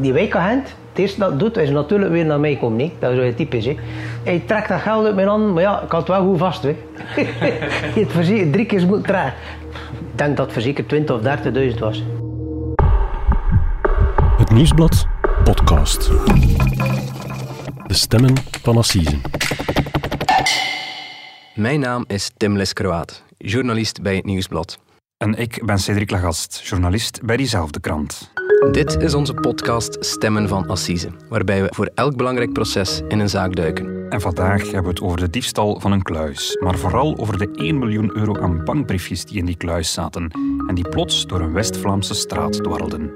Die wijkagent, het eerste dat doet, is natuurlijk weer naar mij komen. hè. Dat is wel typisch. Hè. Hij trekt dat geld uit mijn handen, maar ja, ik had het wel goed vast. Hè. Je hebt verzekerd drie keer moeten trekken. Ik denk dat het verzekerd 20 of 30.000 was. Het Nieuwsblad podcast. De stemmen van Assise. Mijn naam is Tim Leskroaat, journalist bij het Nieuwsblad. En ik ben Cedric Lagast, journalist bij diezelfde krant. Dit is onze podcast Stemmen van Assise, waarbij we voor elk belangrijk proces in een zaak duiken. En vandaag hebben we het over de diefstal van een kluis, maar vooral over de 1 miljoen euro aan bankbriefjes die in die kluis zaten en die plots door een West-Vlaamse straat dwarrelden.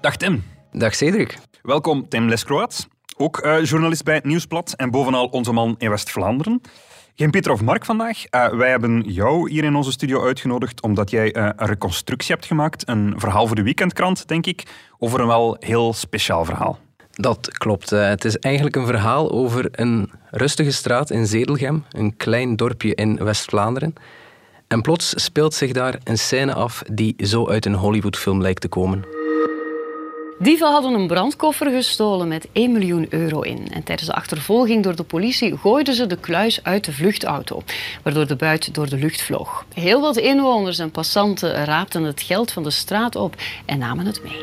Dag Tim. Dag Cedric. Welkom Tim Leskroat, ook eh, journalist bij het Nieuwsblad en bovenal onze man in West-Vlaanderen. Geen Pieter of Mark vandaag. Eh, wij hebben jou hier in onze studio uitgenodigd omdat jij eh, een reconstructie hebt gemaakt, een verhaal voor de weekendkrant, denk ik, over een wel heel speciaal verhaal. Dat klopt. Het is eigenlijk een verhaal over een rustige straat in Zedelgem, een klein dorpje in West-Vlaanderen. En plots speelt zich daar een scène af die zo uit een Hollywoodfilm lijkt te komen. Dieven hadden een brandkoffer gestolen met 1 miljoen euro in. En tijdens de achtervolging door de politie gooiden ze de kluis uit de vluchtauto, waardoor de buit door de lucht vloog. Heel wat inwoners en passanten raapten het geld van de straat op en namen het mee.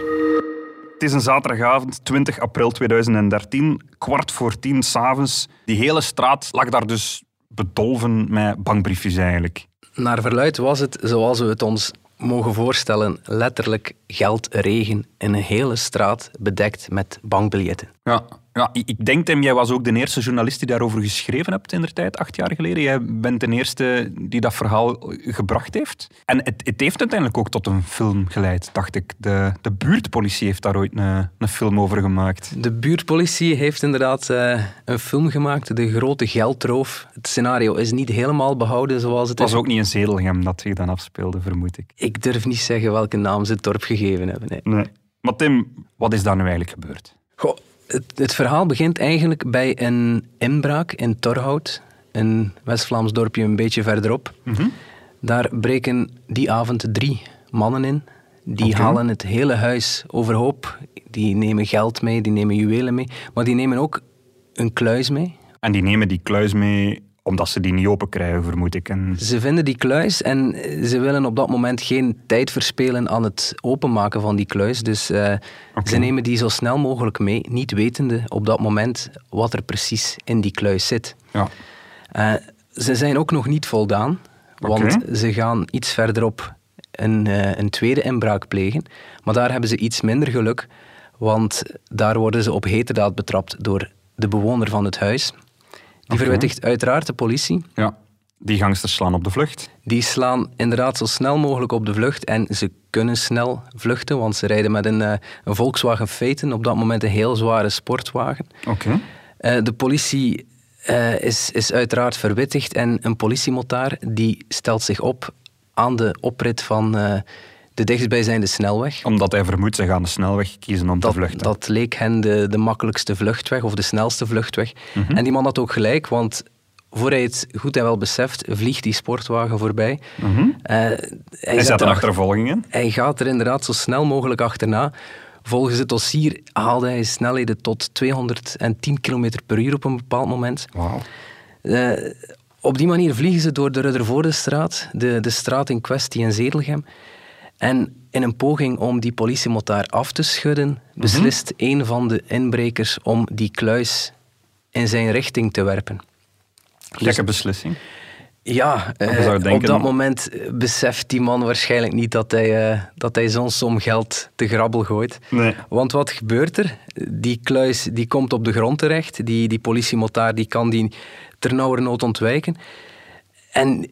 Het is een zaterdagavond, 20 april 2013, kwart voor tien s'avonds. Die hele straat lag daar dus bedolven met bankbriefjes eigenlijk. Naar verluid was het, zoals we het ons mogen voorstellen, letterlijk geldregen in een hele straat bedekt met bankbiljetten. Ja, ja ik ik denk, Tim, jij was ook de eerste journalist die daarover geschreven hebt in de tijd, acht jaar geleden. Jij bent de eerste die dat verhaal gebracht heeft. En het, het heeft uiteindelijk ook tot een film geleid, dacht ik. De, de buurtpolitie heeft daar ooit een, een film over gemaakt. De buurtpolitie heeft inderdaad eh, een film gemaakt, De Grote Geldroof. Het scenario is niet helemaal behouden zoals het Het was is. ook niet in Zedelgem dat zich dan afspeelde, vermoed ik. Ik durf niet zeggen welke naam ze het dorp gegeven hebben. nee. Nee. Maar Tim, wat is daar nu eigenlijk gebeurd? Goh, het, het verhaal begint eigenlijk bij een inbraak in Torhout, een West-Vlaams dorpje een beetje verderop. Daar breken die avond drie mannen in. Die halen het hele huis overhoop. Die nemen geld mee, die nemen juwelen mee, maar die nemen ook een kluis mee. En die nemen die kluis mee omdat ze die niet open krijgen, vermoed ik. En Ze vinden die kluis en ze willen op dat moment geen tijd verspelen aan het openmaken van die kluis. Dus eh, ze nemen die zo snel mogelijk mee, niet wetende op dat moment wat er precies in die kluis zit. ja. Eh, ze zijn ook nog niet voldaan, want ze gaan iets verderop een, eh, een tweede inbraak plegen. Maar daar hebben ze iets minder geluk, want daar worden ze op heterdaad betrapt door de bewoner van het huis. Die verwittigt uiteraard de politie. ja. Die gangsters slaan op de vlucht. Die slaan inderdaad zo snel mogelijk op de vlucht en ze kunnen snel vluchten, want ze rijden met een, eh, een Volkswagen Phaeton, op dat moment een heel zware sportwagen. Oké. Eh, de politie eh, is, is uiteraard verwittigd en een politiemotaar die stelt zich op aan de oprit van de dichtstbijzijnde snelweg. Omdat hij vermoedt, ze gaan de snelweg kiezen om Dat, te vluchten. dat leek hen de, de makkelijkste vluchtweg of de snelste vluchtweg. Mhm. En die man had ook gelijk, want voor hij het goed en wel beseft, vliegt die sportwagen voorbij. Eh, hij, hij zet zet een er achtervolging in. hij gaat er inderdaad zo snel mogelijk achterna. Volgens het dossier haalde hij snelheden tot 210 km per uur op een bepaald moment. Wauw. Eh, op die manier vliegen ze door de Ruddervoordestraat, de, de straat in kwestie in Zedelgem. En in een poging om die politiemotaar af te schudden, beslist een van de inbrekers om die kluis in zijn richting te werpen. Gekke beslissing. Ja, eh, op dat moment eh, beseft die man waarschijnlijk niet dat hij, eh, dat hij zo'n som geld te grabbel gooit. Nee. Want wat gebeurt er? Die kluis die komt op de grond terecht. Die, die politiemotaar die kan die ternauwernood ontwijken. En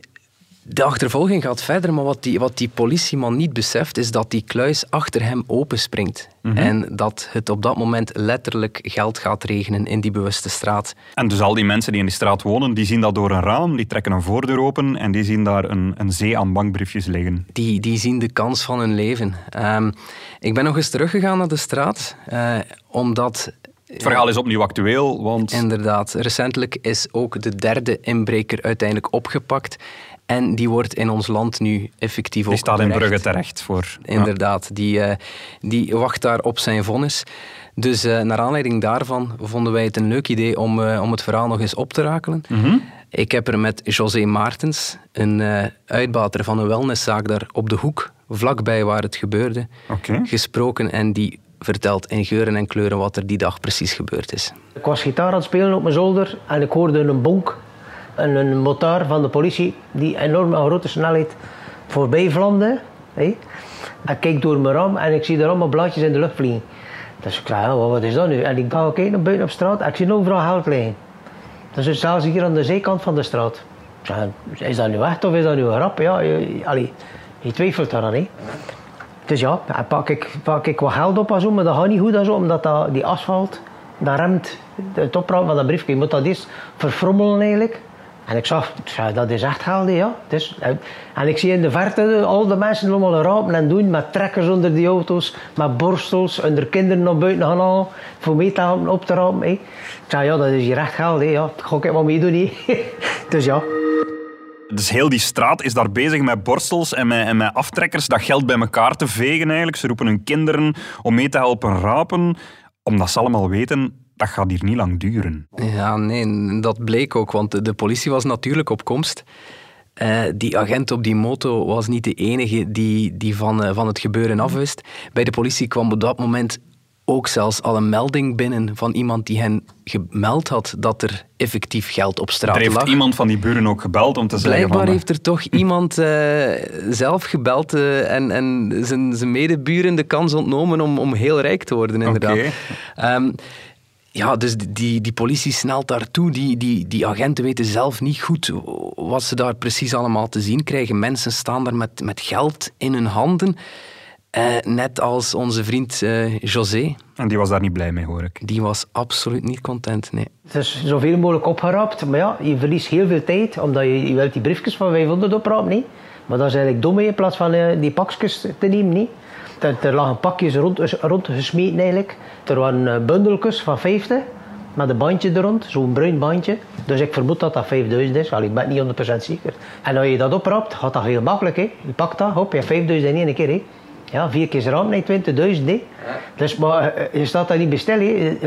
de achtervolging gaat verder, maar wat die, wat die politieman niet beseft, is dat die kluis achter hem openspringt. En dat het op dat moment letterlijk geld gaat regenen in die bewuste straat. En dus al die mensen die in die straat wonen, die zien dat door een raam, die trekken een voordeur open en die zien daar een, een zee aan bankbriefjes liggen. die, die zien de kans van hun leven. Ehm, ik ben nog eens teruggegaan naar de straat, eh, omdat Het verhaal is opnieuw actueel, want... Inderdaad. Recentelijk is ook de derde inbreker uiteindelijk opgepakt. En die wordt in ons land nu effectief Die staat in Brugge terecht voor... Inderdaad, die, uh, die wacht daar op zijn vonnis. Dus uh, naar aanleiding daarvan vonden wij het een leuk idee om, uh, om het verhaal nog eens op te rakelen. Mm -hmm. Ik heb er met José Maartens, een uitbater van een wellnesszaak daar op de hoek, vlakbij waar het gebeurde, okay. gesproken. En die vertelt in geuren en kleuren wat er die dag precies gebeurd is. Ik was gitaar aan het spelen op mijn zolder en ik hoorde een bonk en een motor van de politie die enorm aan grote snelheid voorbij vlamde. Hey. Ik kijk door mijn raam en ik zie er allemaal blaadjes in de lucht vliegen. Dus ik zei, wat is dat nu? En ik ga kijken naar buiten op straat ik zie overal geld liggen. Dus zelfs hier aan de zijkant van de straat. Is dat nu echt of is dat nu een grap? Ja, je, twijfelt daar aan. Dus ja, pak ik, pak ik wat geld op en zo, maar dat gaat niet goed zo, omdat dat, die asfalt, dat remt het oprapen van dat briefje. Je moet dat eerst verfrommelen eigenlijk. En ik zag, dat is echt geld, ja. Dus, en ik zie in de verte al de mensen allemaal rapen en doen met trekkers onder die auto's, met borstels, en er kinderen naar buiten gaan halen voor mee te helpen op te rapen. Ik zei, ja, dat is hier echt geld, ja. dat ga ik wat mee doen. Hè. dus ja. Dus heel die straat is daar bezig met borstels en met, en met aftrekkers dat geld bij elkaar te vegen eigenlijk. Ze roepen hun kinderen om mee te helpen rapen, omdat ze allemaal weten dat gaat hier niet lang duren. Ja, nee, dat bleek ook, want de, de politie was natuurlijk op komst. Uh, die agent op die moto was niet de enige die, die van, uh, van het gebeuren afwist. Bij de politie kwam op dat moment ook zelfs al een melding binnen van iemand die hen gemeld had dat er effectief geld op straat lag. Er heeft lag. iemand van die buren ook gebeld om te Blijkbaar zeggen van... heeft er toch iemand uh, zelf gebeld uh, en, en zijn, zijn medeburen de kans ontnomen om, om heel rijk te worden, inderdaad. Okay. Um, ja, dus die, die politie snelt daartoe. Die, die, die agenten weten zelf niet goed wat ze daar precies allemaal te zien krijgen. Mensen staan daar met, met geld in hun handen. Uh, net als onze vriend uh, José. En die was daar niet blij mee, hoor ik. Die was absoluut niet content, nee. Het is zoveel mogelijk opgerapt. Maar ja, je verliest heel veel tijd. Omdat je, je wilt die briefjes van 500 oprapen, niet? Maar dat is eigenlijk dom in plaats van uh, die pakjes te nemen, niet? Er, er lagen pakjes rond, rondgesmeten eigenlijk. Er waren bundeltjes van 50 met een bandje er rond, zo'n bruin bandje. Dus ik vermoed dat dat 5000 is, Allee, ik ben niet 100% zeker. En als je dat oprapt, gaat dat heel makkelijk. Hè. Je pakt dat, hop, je hebt 5000 in één keer. Hè. Ja, vier keer raam, nee, 20.000. Hè. Dus, maar je staat daar niet bestel. Hè.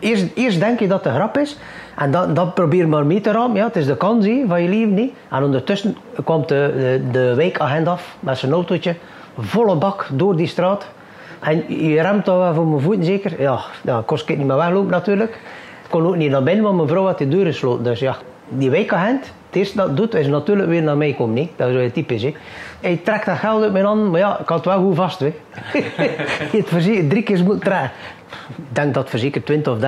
Eerst, eerst denk je dat een grap is. En dan, dan probeer maar mee te ramen. Ja, het is de kans van je leven. Hè. En ondertussen komt de, de, de af met zijn autootje volle bak door die straat. En je remt dan wel voor mijn voeten zeker. Ja, dan kost ik niet meer weglopen natuurlijk. Ik kon ook niet naar binnen, want mijn vrouw had de deur gesloten. Dus ja, die wijkagent, het eerste dat doet, is natuurlijk weer naar mij komen. Nee? Dat is wel typisch. Hè? Hij trekt dat geld uit mijn hand, maar ja, ik had het wel goed vast. Hè? je het verzekerd drie keer moet. Ik denk dat het verzekerd 20 of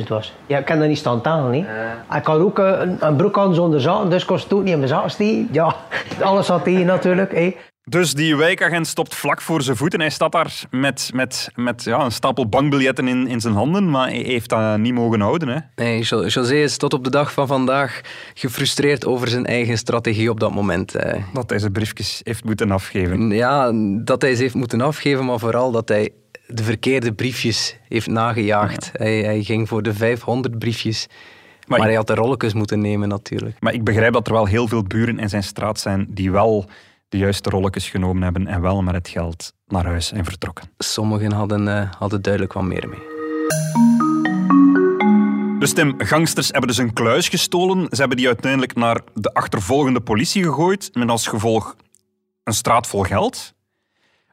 30.000 was. Ja, ik kan dat niet staan talen. Hè? Uh. Ik had ook een, een broek aan zonder zaken, dus kost het ook niet in mijn zaken steken. Ja, alles zat tegen natuurlijk. Hè? Dus die wijkagent stopt vlak voor zijn voeten. Hij staat daar met, met, met ja, een stapel bankbiljetten in, in zijn handen, maar hij heeft dat niet mogen houden. Hè? Nee, José is tot op de dag van vandaag gefrustreerd over zijn eigen strategie op dat moment. Dat hij zijn briefjes heeft moeten afgeven. Ja, dat hij ze heeft moeten afgeven, maar vooral dat hij de verkeerde briefjes heeft nagejaagd. Ja. Hij, hij ging voor de 500 briefjes. Maar, maar hij had de rolletjes moeten nemen natuurlijk. Maar ik begrijp dat er wel heel veel buren in zijn straat zijn die wel de juiste rolletjes genomen hebben en wel met het geld naar huis en vertrokken. Sommigen hadden, uh, hadden duidelijk wat meer mee. Dus Tim, gangsters hebben dus een kluis gestolen. Ze hebben die uiteindelijk naar de achtervolgende politie gegooid, met als gevolg een straat vol geld.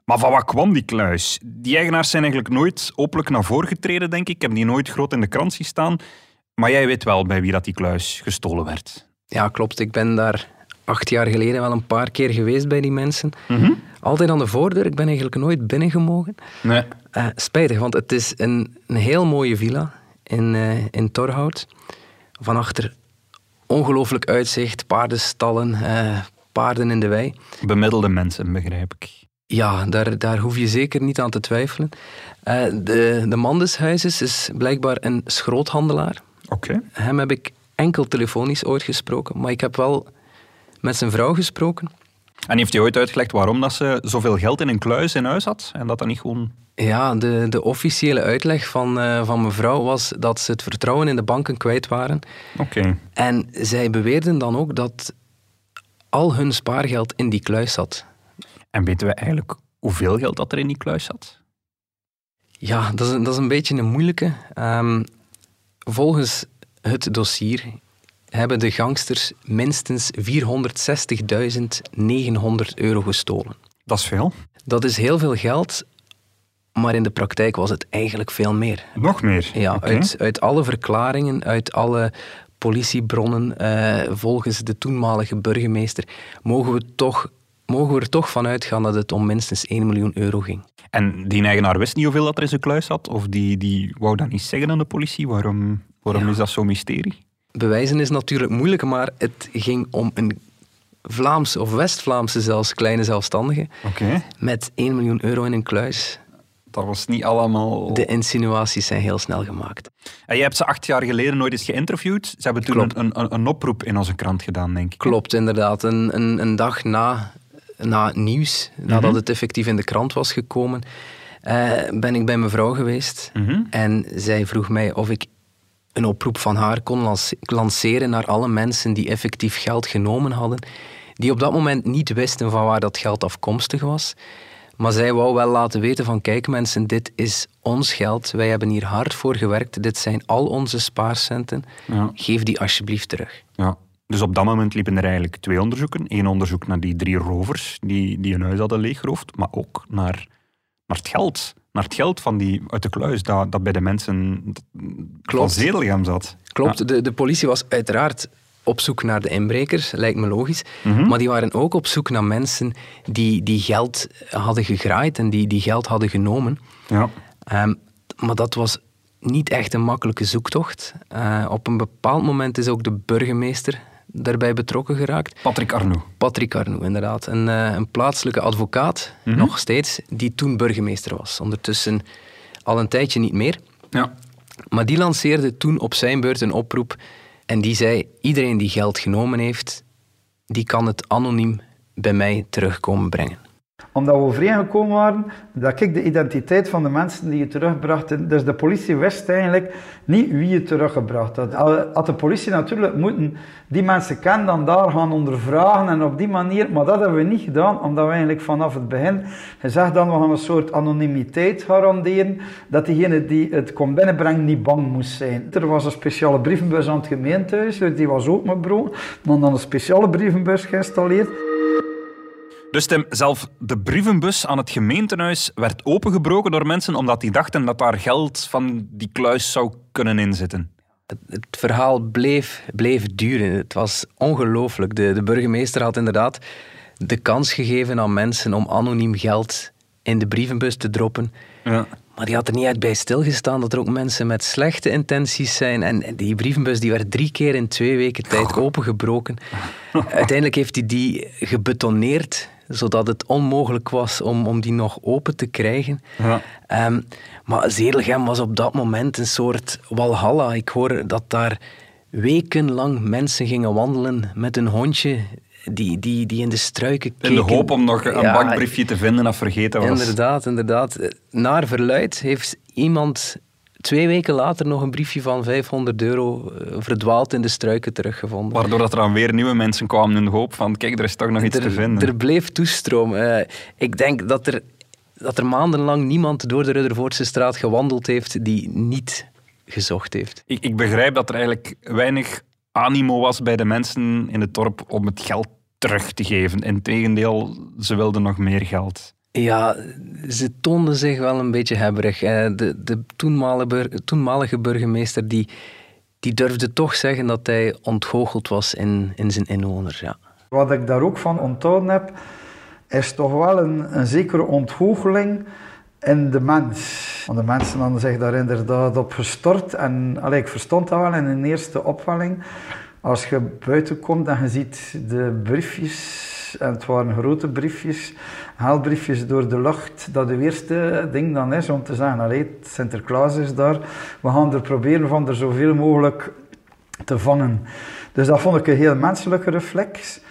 Maar van wat kwam die kluis? Die eigenaars zijn eigenlijk nooit openlijk naar voren getreden, denk ik. Ik heb die nooit groot in de krant zien staan. Maar jij weet wel bij wie dat die kluis gestolen werd. Ja, klopt. Ik ben daar acht jaar geleden wel een paar keer geweest bij die mensen. Mm -hmm. Altijd aan de voordeur. Ik ben eigenlijk nooit binnengemogen. Nee. Uh, spijtig, want het is een, een heel mooie villa in, uh, in Torhout. Van achter ongelooflijk uitzicht, paardenstallen, uh, paarden in de wei. Bemiddelde mensen, begrijp ik. Ja, daar, daar hoef je zeker niet aan te twijfelen. de, de man des huizes is blijkbaar een schroothandelaar. Oké. Okay. Hem heb ik enkel telefonisch ooit gesproken, maar ik heb wel met zijn vrouw gesproken. En heeft hij ooit uitgelegd waarom dat ze zoveel geld in een kluis in huis had en dat dat niet gewoon... Ja, de, de officiële uitleg van, uh, van mevrouw was dat ze het vertrouwen in de banken kwijt waren. Oké. En zij beweerden dan ook dat al hun spaargeld in die kluis zat. En weten we eigenlijk hoeveel geld dat er in die kluis zat? Ja, dat is, dat is een beetje een moeilijke. Um, volgens het dossier hebben de gangsters minstens 460.900 euro gestolen. Dat is veel. Dat is heel veel geld, maar in de praktijk was het eigenlijk veel meer. Nog meer? Ja, uit, uit alle verklaringen, uit alle politiebronnen, eh, volgens de toenmalige burgemeester, mogen we, toch, mogen we er toch van uitgaan dat het om minstens 1 miljoen euro ging. En die eigenaar wist niet hoeveel dat er in zijn kluis zat? Of die, die wou dat niet zeggen aan de politie? Waarom, waarom is dat zo'n mysterie? Bewijzen is natuurlijk moeilijk, maar het ging om een Vlaamse of West-Vlaamse zelfs kleine zelfstandige okay. met 1 miljoen euro in een kluis. Dat was niet allemaal... De insinuaties zijn heel snel gemaakt. En jij hebt ze acht jaar geleden nooit eens geïnterviewd. Ze hebben toen een, een, een, oproep in onze krant gedaan, denk ik. Klopt, inderdaad. Een, een, een dag na, na het nieuws, nadat mhm. het effectief in de krant was gekomen, uh, ben ik bij mevrouw geweest. Mhm. En zij vroeg mij of ik een oproep van haar kon lanceren naar alle mensen die effectief geld genomen hadden, die op dat moment niet wisten van waar dat geld afkomstig was. Maar zij wou wel laten weten van kijk mensen, dit is ons geld, wij hebben hier hard voor gewerkt, dit zijn al onze spaarcenten, ja. geef die alsjeblieft terug. Ja. Dus op dat moment liepen er eigenlijk twee onderzoeken. Eén onderzoek naar die drie rovers die, die hun huis hadden leeggeroofd, maar ook naar, naar het geld naar het geld van die, uit de kluis dat, dat bij de mensen Klopt. van Zedelgem zat. Klopt, de, de politie was uiteraard op zoek naar de inbrekers, lijkt me logisch. Mhm. Maar die waren ook op zoek naar mensen die, die geld hadden gegraaid en die, die geld hadden genomen. Ja. Um, maar dat was niet echt een makkelijke zoektocht. Uh, op een bepaald moment is ook de burgemeester daarbij betrokken geraakt. Patrick Arnoux. Patrick Arnoux, inderdaad. Een, uh, een plaatselijke advocaat, Mhm. nog steeds, die toen burgemeester was. Ondertussen al een tijdje niet meer. Ja. Maar die lanceerde toen op zijn beurt een oproep en die zei, iedereen die geld genomen heeft, die kan het anoniem bij mij terugkomen brengen omdat we overeengekomen waren dat ik de identiteit van de mensen die je terugbrachten. Dus de politie wist eigenlijk niet wie je teruggebracht had. Had de politie natuurlijk moeten die mensen kennen, dan daar gaan ondervragen en op die manier. Maar dat hebben we niet gedaan, omdat we eigenlijk vanaf het begin gezegd dan we gaan een soort anonimiteit garanderen. Dat diegene die het kon binnenbrengen niet bang moest zijn. Er was een speciale brievenbus aan het gemeentehuis, dus die was ook met brood. Maar dan een speciale brievenbus geïnstalleerd. Dus Tim, zelf de brievenbus aan het gemeentehuis werd opengebroken door mensen omdat die dachten dat daar geld van die kluis zou kunnen inzitten. Het, het verhaal bleef, bleef duren. Het was ongelooflijk. De, de burgemeester had inderdaad de kans gegeven aan mensen om anoniem geld in de brievenbus te droppen. Ja. Maar die had er niet uit bij stilgestaan dat er ook mensen met slechte intenties zijn. En die brievenbus die werd drie keer in twee weken tijd opengebroken. Uiteindelijk heeft hij die gebetoneerd zodat het onmogelijk was om, om die nog open te krijgen. Ja. Um, maar Zedelgem was op dat moment een soort walhalla. Ik hoor dat daar wekenlang mensen gingen wandelen met een hondje die, die, die in de struiken keken. In de hoop om nog een ja, bankbriefje te vinden dat vergeten was. Inderdaad, inderdaad. Naar verluid heeft iemand twee weken later nog een briefje van 500 euro eh, verdwaald in de struiken teruggevonden. Waardoor dat er dan weer nieuwe mensen kwamen in de hoop van, kijk, er is toch nog iets er, te vinden. Er bleef toestroom. Uh, ik denk dat er, dat er maandenlang niemand door de Ruddervoortse straat gewandeld heeft die niet gezocht heeft. Ik, ik begrijp dat er eigenlijk weinig animo was bij de mensen in het dorp om het geld terug te geven. Integendeel, ze wilden nog meer geld. Ja, ze toonden zich wel een beetje hebberig. De, de toenmalige, burgemeester die, die durfde toch zeggen dat hij ontgoocheld was in, in zijn inwoners. Ja. Wat ik daar ook van onthouden heb, is toch wel een, een zekere ontgoocheling in de mens. Want de mensen hadden zich daar inderdaad op gestort. En allee, ik verstond dat wel in een eerste opwelling. Als je buiten komt en je ziet de briefjes en het waren grote briefjes, haalbriefjes door de lucht, dat de eerste ding dan is om te zeggen, allee, Sinterklaas is daar, we gaan er proberen van er zoveel mogelijk te vangen. Dus dat vond ik een heel menselijke reflex.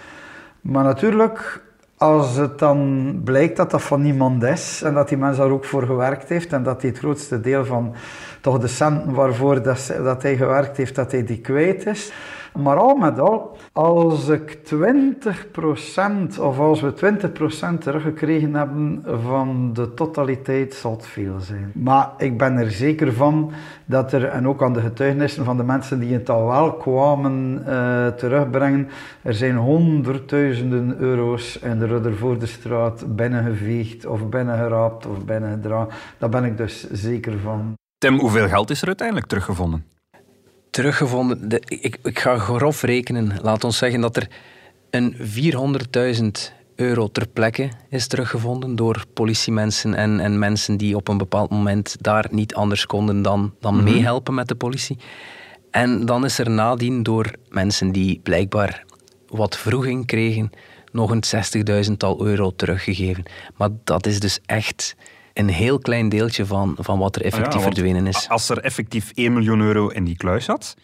Maar natuurlijk, als het dan blijkt dat dat van niemand is en dat die mens daar ook voor gewerkt heeft en dat hij het grootste deel van toch de centen waarvoor dat, dat hij gewerkt heeft, dat hij die kwijt is. Maar al met al, als ik 20% of als we 20% teruggekregen hebben van de totaliteit, zal het veel zijn. Maar ik ben er zeker van dat er, en ook aan de getuigenissen van de mensen die het al wel kwamen eh, terugbrengen, er zijn honderdduizenden euro's in de Ruddervoordestraat binnengeveegd of binnengeraapt of binnengedragen. Daar ben ik dus zeker van. Tim, hoeveel geld is er uiteindelijk teruggevonden? Teruggevonden. De, ik, ik ga grof rekenen. Laat ons zeggen dat er een 400.000 euro ter plekke is teruggevonden door politiemensen en, en mensen die op een bepaald moment daar niet anders konden dan, dan meehelpen met de politie. En dan is er nadien door mensen die blijkbaar wat vroeging kregen, nog een 60.000-tal euro teruggegeven. Maar dat is dus echt een heel klein deeltje van, van wat er effectief Ja, want verdwenen is. Als er effectief 1 miljoen euro in die kluis zat,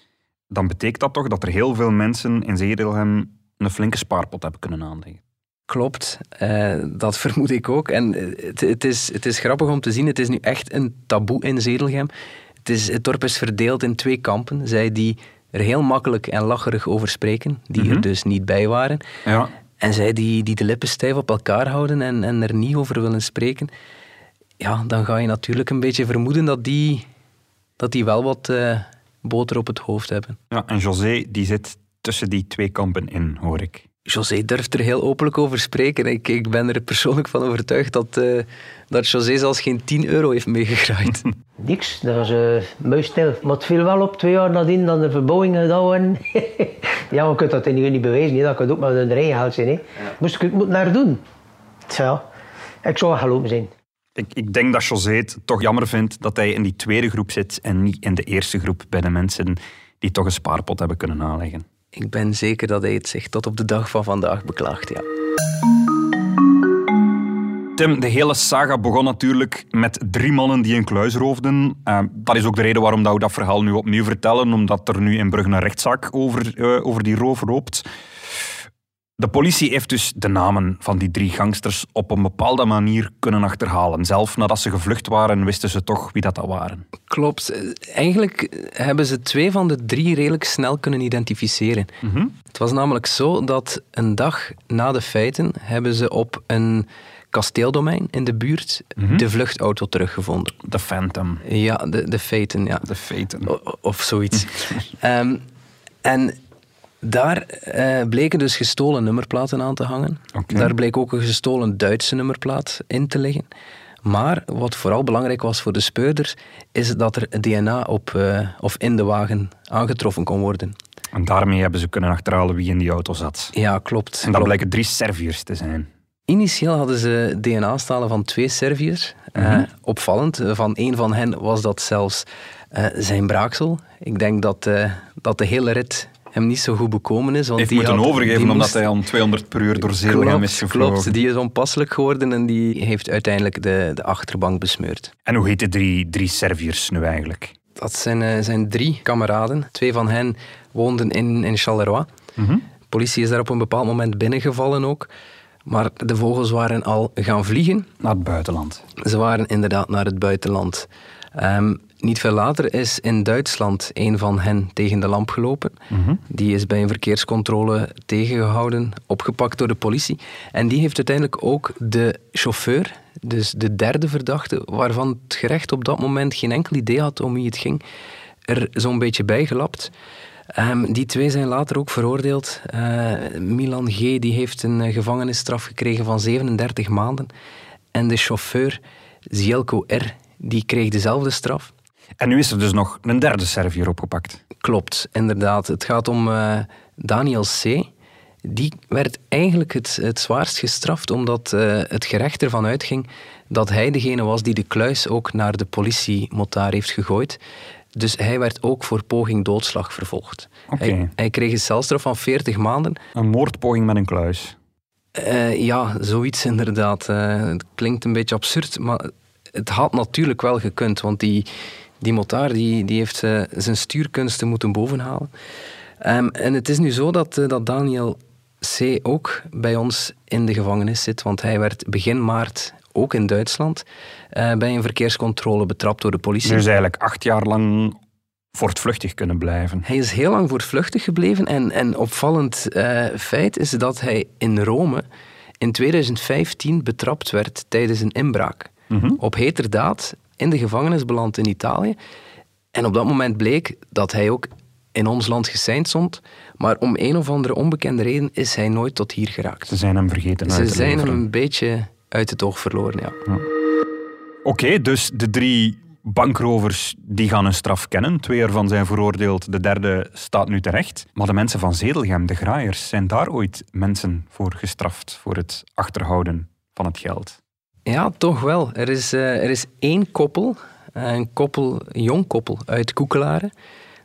dan betekent dat toch dat er heel veel mensen in Zeedelhem een flinke spaarpot hebben kunnen aanleggen. Klopt, eh, dat vermoed ik ook. En eh, het, het, is, het is grappig om te zien, het is nu echt een taboe in Zedelgem. Het, is, het dorp is verdeeld in twee kampen. Zij die er heel makkelijk en lacherig over spreken, die er dus niet bij waren. Ja. En zij die, die de lippen stijf op elkaar houden en, en er niet over willen spreken. Ja, dan ga je natuurlijk een beetje vermoeden dat die, dat die wel wat eh, boter op het hoofd hebben. ja. En José, die zit tussen die twee kampen in, hoor ik. José durft er heel openlijk over spreken. Ik, ik ben er persoonlijk van overtuigd dat, eh, dat José zelfs geen 10 euro heeft meegegraaid. Niks, dat was uh, muisstil. Maar het viel wel op twee jaar nadien dat er verbouwingen gedaan ja, we kunnen dat nu niet bewijzen, hè. dat kan ook maar in de rij gehaald zijn. Hè. Moest ik het moeten naar doen? Tja, ik zou wel gelopen zijn. Ik, ik denk dat José het toch jammer vindt dat hij in die tweede groep zit en niet in de eerste groep bij de mensen die toch een spaarpot hebben kunnen aanleggen. ik ben zeker dat hij het zich tot op de dag van vandaag beklaagt, ja. Tim, de hele saga begon natuurlijk met drie mannen die een kluis roofden. Eh, dat is ook de reden waarom dat we dat verhaal nu opnieuw vertellen, omdat er nu in Brugge een rechtszaak over, eh, over die roof loopt. De politie heeft dus de namen van die drie gangsters op een bepaalde manier kunnen achterhalen. Zelf nadat ze gevlucht waren, wisten ze toch wie dat, dat waren. Klopt. Eigenlijk hebben ze twee van de drie redelijk snel kunnen identificeren. Het was namelijk zo dat een dag na de feiten hebben ze op een kasteeldomein in de buurt de vluchtauto teruggevonden. De Phantom, Ja, de, de feiten, ja. de Feten. O- of zoiets. Ehm, en daar eh, bleken dus gestolen nummerplaten aan te hangen. Daar bleek ook een gestolen Duitse nummerplaat in te liggen. Maar wat vooral belangrijk was voor de speurders, is dat er DNA op eh, of in de wagen aangetroffen kon worden. En daarmee hebben ze kunnen achterhalen wie in die auto zat. Ja, klopt. En dat klopt. blijken drie Serviërs te zijn. Initieel hadden ze DNA-stalen van twee Serviërs. Eh, opvallend. Van één van hen was dat zelfs zijn braaksel. Ik denk dat, dat de hele rit hem niet zo goed bekomen is. Want heeft die moeten had- overgeven die omdat moest- hij om 200 per uur door Zeeland is gevlogen. klopt, die is onpasselijk geworden en die heeft uiteindelijk de, de achterbank besmeurd. En hoe heet de drie, drie Serviërs nu eigenlijk? Dat zijn, eh, zijn drie kameraden. Twee van hen woonden in, in Charleroi. De politie is daar op een bepaald moment binnengevallen ook. Maar de vogels waren al gaan vliegen. Naar het buitenland. Ze waren inderdaad naar het buitenland. Ehm, niet veel later is in Duitsland een van hen tegen de lamp gelopen. Die is bij een verkeerscontrole tegengehouden, opgepakt door de politie. En die heeft uiteindelijk ook de chauffeur, dus de derde verdachte, waarvan het gerecht op dat moment geen enkel idee had om wie het ging, er zo'n beetje bijgelapt. Ehm, die twee zijn later ook veroordeeld. Eh, Milan G. die heeft een eh, gevangenisstraf gekregen van 37 maanden. En de chauffeur, Zielko R., die kreeg dezelfde straf. En nu is er dus nog een derde Serviër opgepakt. Klopt, inderdaad. Het gaat om eh, Daniel C. Die werd eigenlijk het, het zwaarst gestraft omdat eh, het gerecht ervan uitging dat hij degene was die de kluis ook naar de politiemotaar heeft gegooid. Dus hij werd ook voor poging doodslag vervolgd. Oké. Hij, hij kreeg een celstraf van 40 maanden. Een moordpoging met een kluis. Eh, ja, zoiets inderdaad. Het klinkt een beetje absurd, maar het had natuurlijk wel gekund, want die, die motaar die, die heeft eh, zijn stuurkunsten moeten bovenhalen. Ehm, en het is nu zo dat, eh, dat Daniel C. ook bij ons in de gevangenis zit, want hij werd begin maart ook in Duitsland eh, bij een verkeerscontrole betrapt door de politie. Dus eigenlijk acht jaar lang voortvluchtig kunnen blijven. Hij is heel lang voortvluchtig gebleven en een opvallend feit is dat hij in Rome in 2015 betrapt werd tijdens een inbraak. Mhm. Op heterdaad in de gevangenis beland in Italië. En op dat moment bleek dat hij ook in ons land geseind stond, maar om een of andere onbekende reden is hij nooit tot hier geraakt. Ze zijn hem vergeten Ze zijn hem een beetje uit het oog verloren, ja. Oké, dus de drie bankrovers die gaan hun straf kennen. Twee ervan zijn veroordeeld, de derde staat nu terecht. Maar de mensen van Zedelgem, de graaiers, zijn daar ooit mensen voor gestraft voor het achterhouden van het geld? Ja, toch wel. Er is, eh, er is één koppel, eh, een koppel, een jong koppel uit Koekelaren.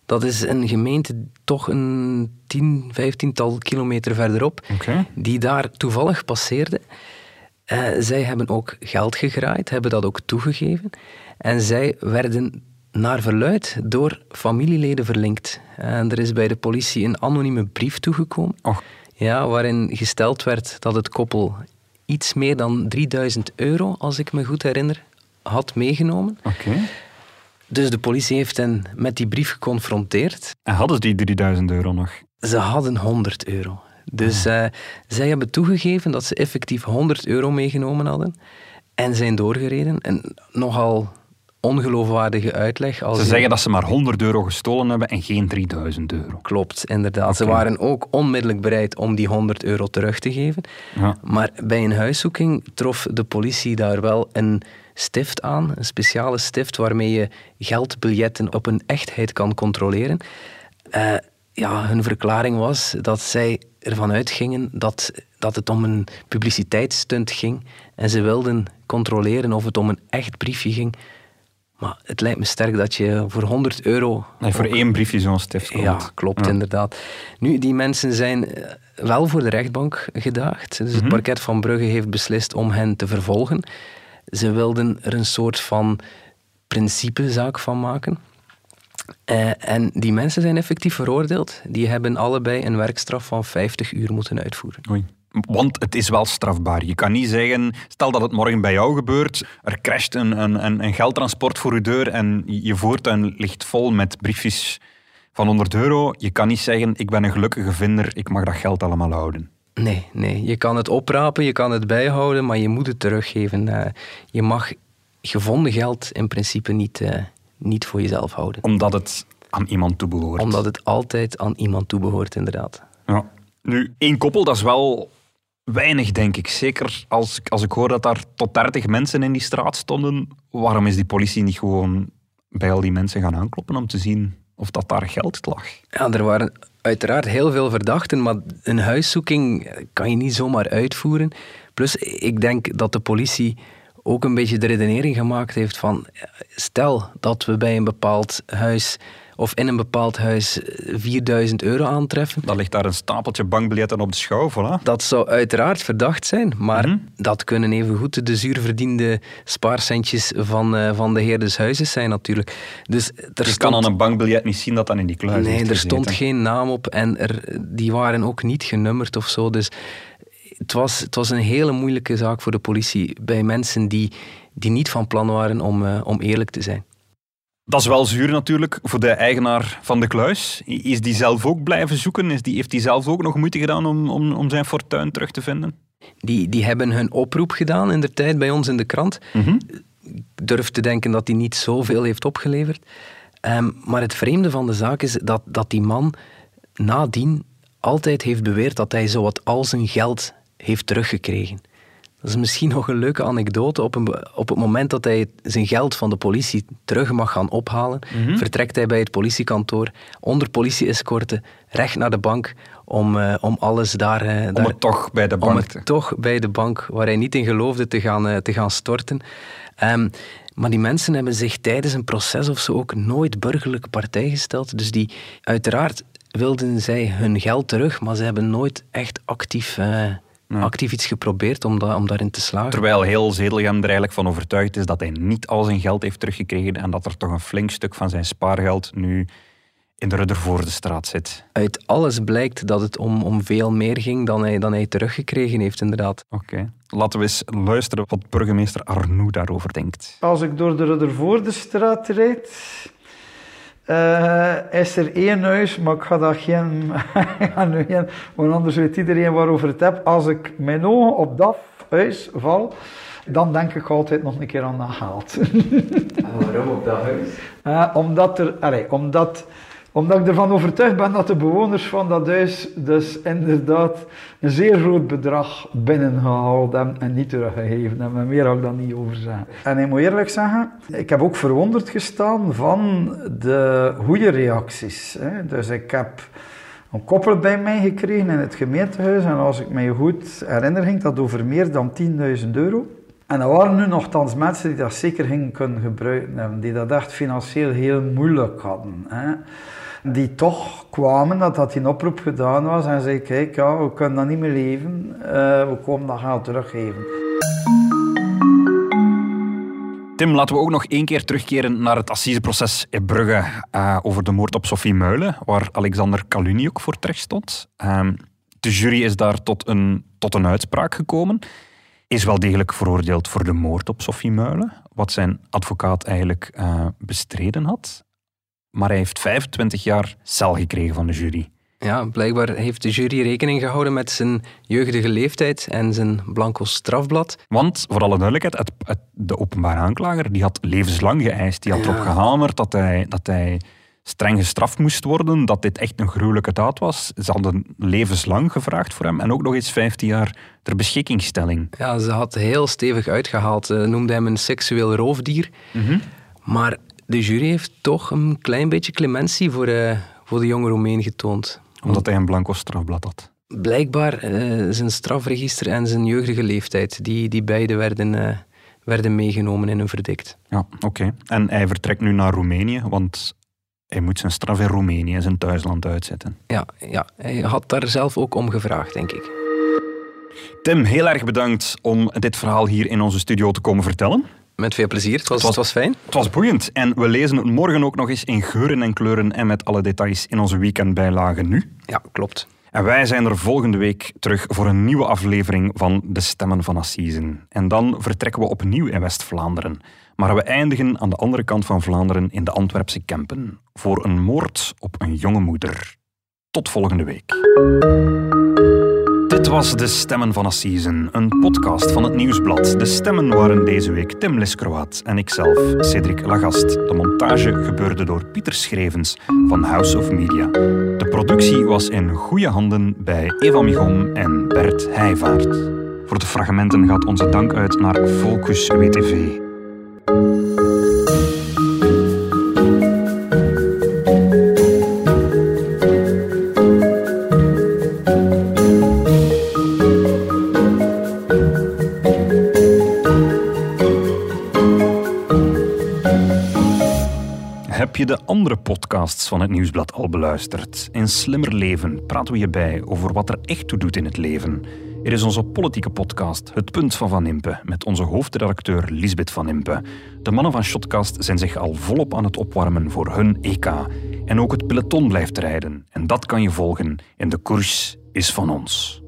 Dat is een gemeente toch een tien, vijftiental kilometer verderop, die daar toevallig passeerde. Eh, zij hebben ook geld gegraaid, hebben dat ook toegegeven. En zij werden naar verluid door familieleden verlinkt. En er is bij de politie een anonieme brief toegekomen. Och. Ja, waarin gesteld werd dat het koppel iets meer dan 3000 euro, als ik me goed herinner, had meegenomen. Oké. Dus de politie heeft hen met die brief geconfronteerd. En hadden ze die 3000 euro nog? Ze hadden 100 euro. Dus eh, zij hebben toegegeven dat ze effectief 100 euro meegenomen hadden en zijn doorgereden. En nogal ongeloofwaardige uitleg. Als Ze je- zeggen dat ze maar 100 euro gestolen hebben en geen 3000 euro. Klopt, inderdaad. Ze waren ook onmiddellijk bereid om die 100 euro terug te geven. Ja. Maar bij een huiszoeking trof de politie daar wel een stift aan, een speciale stift waarmee je geldbiljetten op hun echtheid kan controleren. Eh, ja, hun verklaring was dat zij ervan uitgingen dat, dat het om een publiciteitsstunt ging en ze wilden controleren of het om een echt briefje ging. Maar het lijkt me sterk dat je voor 100 euro Nee, voor één briefje zo'n stift komt. ja, klopt Ja. inderdaad. Nu, die mensen zijn eh, wel voor de rechtbank gedaagd. Dus Mhm. het parket van Brugge heeft beslist om hen te vervolgen. Ze wilden er een soort van principezaak van maken. Eh, en die mensen zijn effectief veroordeeld. Die hebben allebei een werkstraf van 50 uur moeten uitvoeren. Oei. Want het is wel strafbaar. Je kan niet zeggen, stel dat het morgen bij jou gebeurt, er crasht een, een, een, geldtransport voor je deur en je voortuin ligt vol met briefjes van 100 euro. Je kan niet zeggen, ik ben een gelukkige vinder, ik mag dat geld allemaal houden. Nee, nee. Je kan het oprapen, je kan het bijhouden, maar je moet het teruggeven. Eh, je mag gevonden geld in principe niet, eh, niet voor jezelf houden. Omdat het aan iemand toebehoort. Omdat het altijd aan iemand toebehoort, inderdaad. Ja. Nu, één koppel, dat is wel weinig, denk ik. Zeker als, ik- als ik hoor dat daar tot 30 mensen in die straat stonden. Waarom is die politie niet gewoon bij al die mensen gaan aankloppen om te zien of dat daar geld lag? Ja, er waren uiteraard heel veel verdachten, maar een huiszoeking kan je niet zomaar uitvoeren. Plus, ik denk dat de politie ook een beetje de redenering gemaakt heeft van stel dat we bij een bepaald huis of in een bepaald huis 4000 euro aantreffen. Dan ligt daar een stapeltje bankbiljetten op de schouw, voilà. Dat zou uiteraard verdacht zijn, maar Mhm. dat kunnen evengoed de zuurverdiende spaarcentjes van, eh, van de heer des huizes zijn natuurlijk. Dus er Je stond- kan aan een bankbiljet niet zien dat dat in die kluis Nee, er stond geen naam op en er, die waren ook niet genummerd of zo. Dus het was, het was een hele moeilijke zaak voor de politie bij mensen die, die niet van plan waren om, eh, om eerlijk te zijn. Dat is wel zuur natuurlijk voor de eigenaar van de kluis. Is die zelf ook blijven zoeken? Is die, heeft hij zelf ook nog moeite gedaan om, om, om zijn fortuin terug te vinden? Die, die hebben hun oproep gedaan in de tijd bij ons in de krant. Ik durf te denken dat die niet zoveel heeft opgeleverd. Ehm, maar het vreemde van de zaak is dat, dat die man nadien altijd heeft beweerd dat hij zowat al zijn geld heeft teruggekregen. Dat is misschien nog een leuke anekdote. Op, een, op het moment dat hij zijn geld van de politie terug mag gaan ophalen, vertrekt hij bij het politiekantoor onder politie-escorte recht naar de bank om, eh, om alles daar, eh, Om daar het toch bij de om bank het te... toch bij de bank waar hij niet in geloofde te gaan, eh, te gaan storten. Ehm, maar die mensen hebben zich tijdens een proces of zo ook nooit burgerlijke partij gesteld. Dus die, uiteraard wilden zij hun geld terug, maar ze hebben nooit echt actief, actief iets geprobeerd om, da- om daarin te slagen. Terwijl heel Zedelgem er eigenlijk van overtuigd is dat hij niet al zijn geld heeft teruggekregen en dat er toch een flink stuk van zijn spaargeld nu in de Ruddervoordestraat zit. Uit alles blijkt dat het om, om veel meer ging dan hij, dan hij teruggekregen heeft, inderdaad. Oké. Laten we eens luisteren wat burgemeester Arnoux daarover denkt. Als ik door de Ruddervoordestraat rijd, eh, is er één huis, maar ik ga dat geen... ik ga nu geen want anders weet iedereen waarover het heb. Als ik mijn ogen op dat huis val, dan denk ik altijd nog een keer aan dat geld. waarom op dat huis? Eh, omdat, er, allee, omdat, omdat ik ervan overtuigd ben dat de bewoners van dat huis dus inderdaad een zeer groot bedrag binnengehaald hebben en niet teruggegeven hebben. En meer ga ik dan niet over zeggen. En ik moet eerlijk zeggen, ik heb ook verwonderd gestaan van de goede reacties. Hè. Dus ik heb een koppel bij mij gekregen in het gemeentehuis en als ik mij goed herinner ging dat over meer dan 10.000 euro. En er waren nu nogthans mensen die dat zeker gingen kunnen gebruiken die dat echt financieel heel moeilijk hadden. Hè. Die toch kwamen, dat dat in oproep gedaan was en zei, kijk, ja, we kunnen dat niet meer leven, uh, we komen dat geld teruggeven. Tim, laten we ook nog één keer terugkeren naar het assiseproces in Brugge uh, over de moord op Sophie Muilen, waar Alexander Kaluniuk voor terecht stond. Uh, de jury is daar tot een, tot een uitspraak gekomen is wel degelijk veroordeeld voor de moord op Sophie Muilen, wat zijn advocaat eigenlijk uh, bestreden had. Maar hij heeft 25 jaar cel gekregen van de jury. Ja, blijkbaar heeft de jury rekening gehouden met zijn jeugdige leeftijd en zijn blanco strafblad. Want, voor alle duidelijkheid, het, de openbare aanklager die had levenslang geëist. Die had ja. erop gehamerd dat hij, dat hij streng gestraft moest worden, dat dit echt een gruwelijke daad was. Ze hadden levenslang gevraagd voor hem en ook nog eens 15 jaar ter beschikkingstelling. Ja, ze had heel stevig uitgehaald. Ze noemde hem een seksueel roofdier. Mhm. Maar de jury heeft toch een klein beetje clementie voor, uh, voor de jonge Roemeen getoond. Omdat hij een blanco strafblad had? Blijkbaar uh, zijn strafregister en zijn jeugdige leeftijd, die, die beide werden... Uh, werden meegenomen in een verdict. Ja, oké. En hij vertrekt nu naar Roemenië, want hij moet zijn straf in Roemenië, zijn thuisland, uitzetten. Ja, ja, hij had daar zelf ook om gevraagd, denk ik. Tim, heel erg bedankt om dit verhaal hier in onze studio te komen vertellen. Met veel plezier, het was, het was, het was fijn. Het was boeiend. En we lezen het morgen ook nog eens in geuren en kleuren en met alle details in onze weekendbijlage nu. Ja, klopt. En wij zijn er volgende week terug voor een nieuwe aflevering van De Stemmen van Assisen. En dan vertrekken we opnieuw in West-Vlaanderen. Maar we eindigen aan de andere kant van Vlaanderen in de Antwerpse Kempen. Voor een moord op een jonge moeder. Tot volgende week. Was De Stemmen van Assisen, een podcast van het Nieuwsblad. De stemmen waren deze week Tim Liskroat en ikzelf, Cedric Lagast. De montage gebeurde door Pieter Schrevens van House of Media. De productie was in goede handen bij Eva Migon en Bert Heijvaart. Voor de fragmenten gaat onze dank uit naar Focus WTV. Andere podcasts van het Nieuwsblad al beluisterd? In Slimmer Leven praten we bij over wat er echt toe doet in het leven. Er is onze politieke podcast Het Punt van Van Impe met onze hoofdredacteur Lisbeth Van Impe. De mannen van Shotcast zijn zich al volop aan het opwarmen voor hun EK. En ook het peloton blijft rijden. En dat kan je volgen in De Koers is van ons.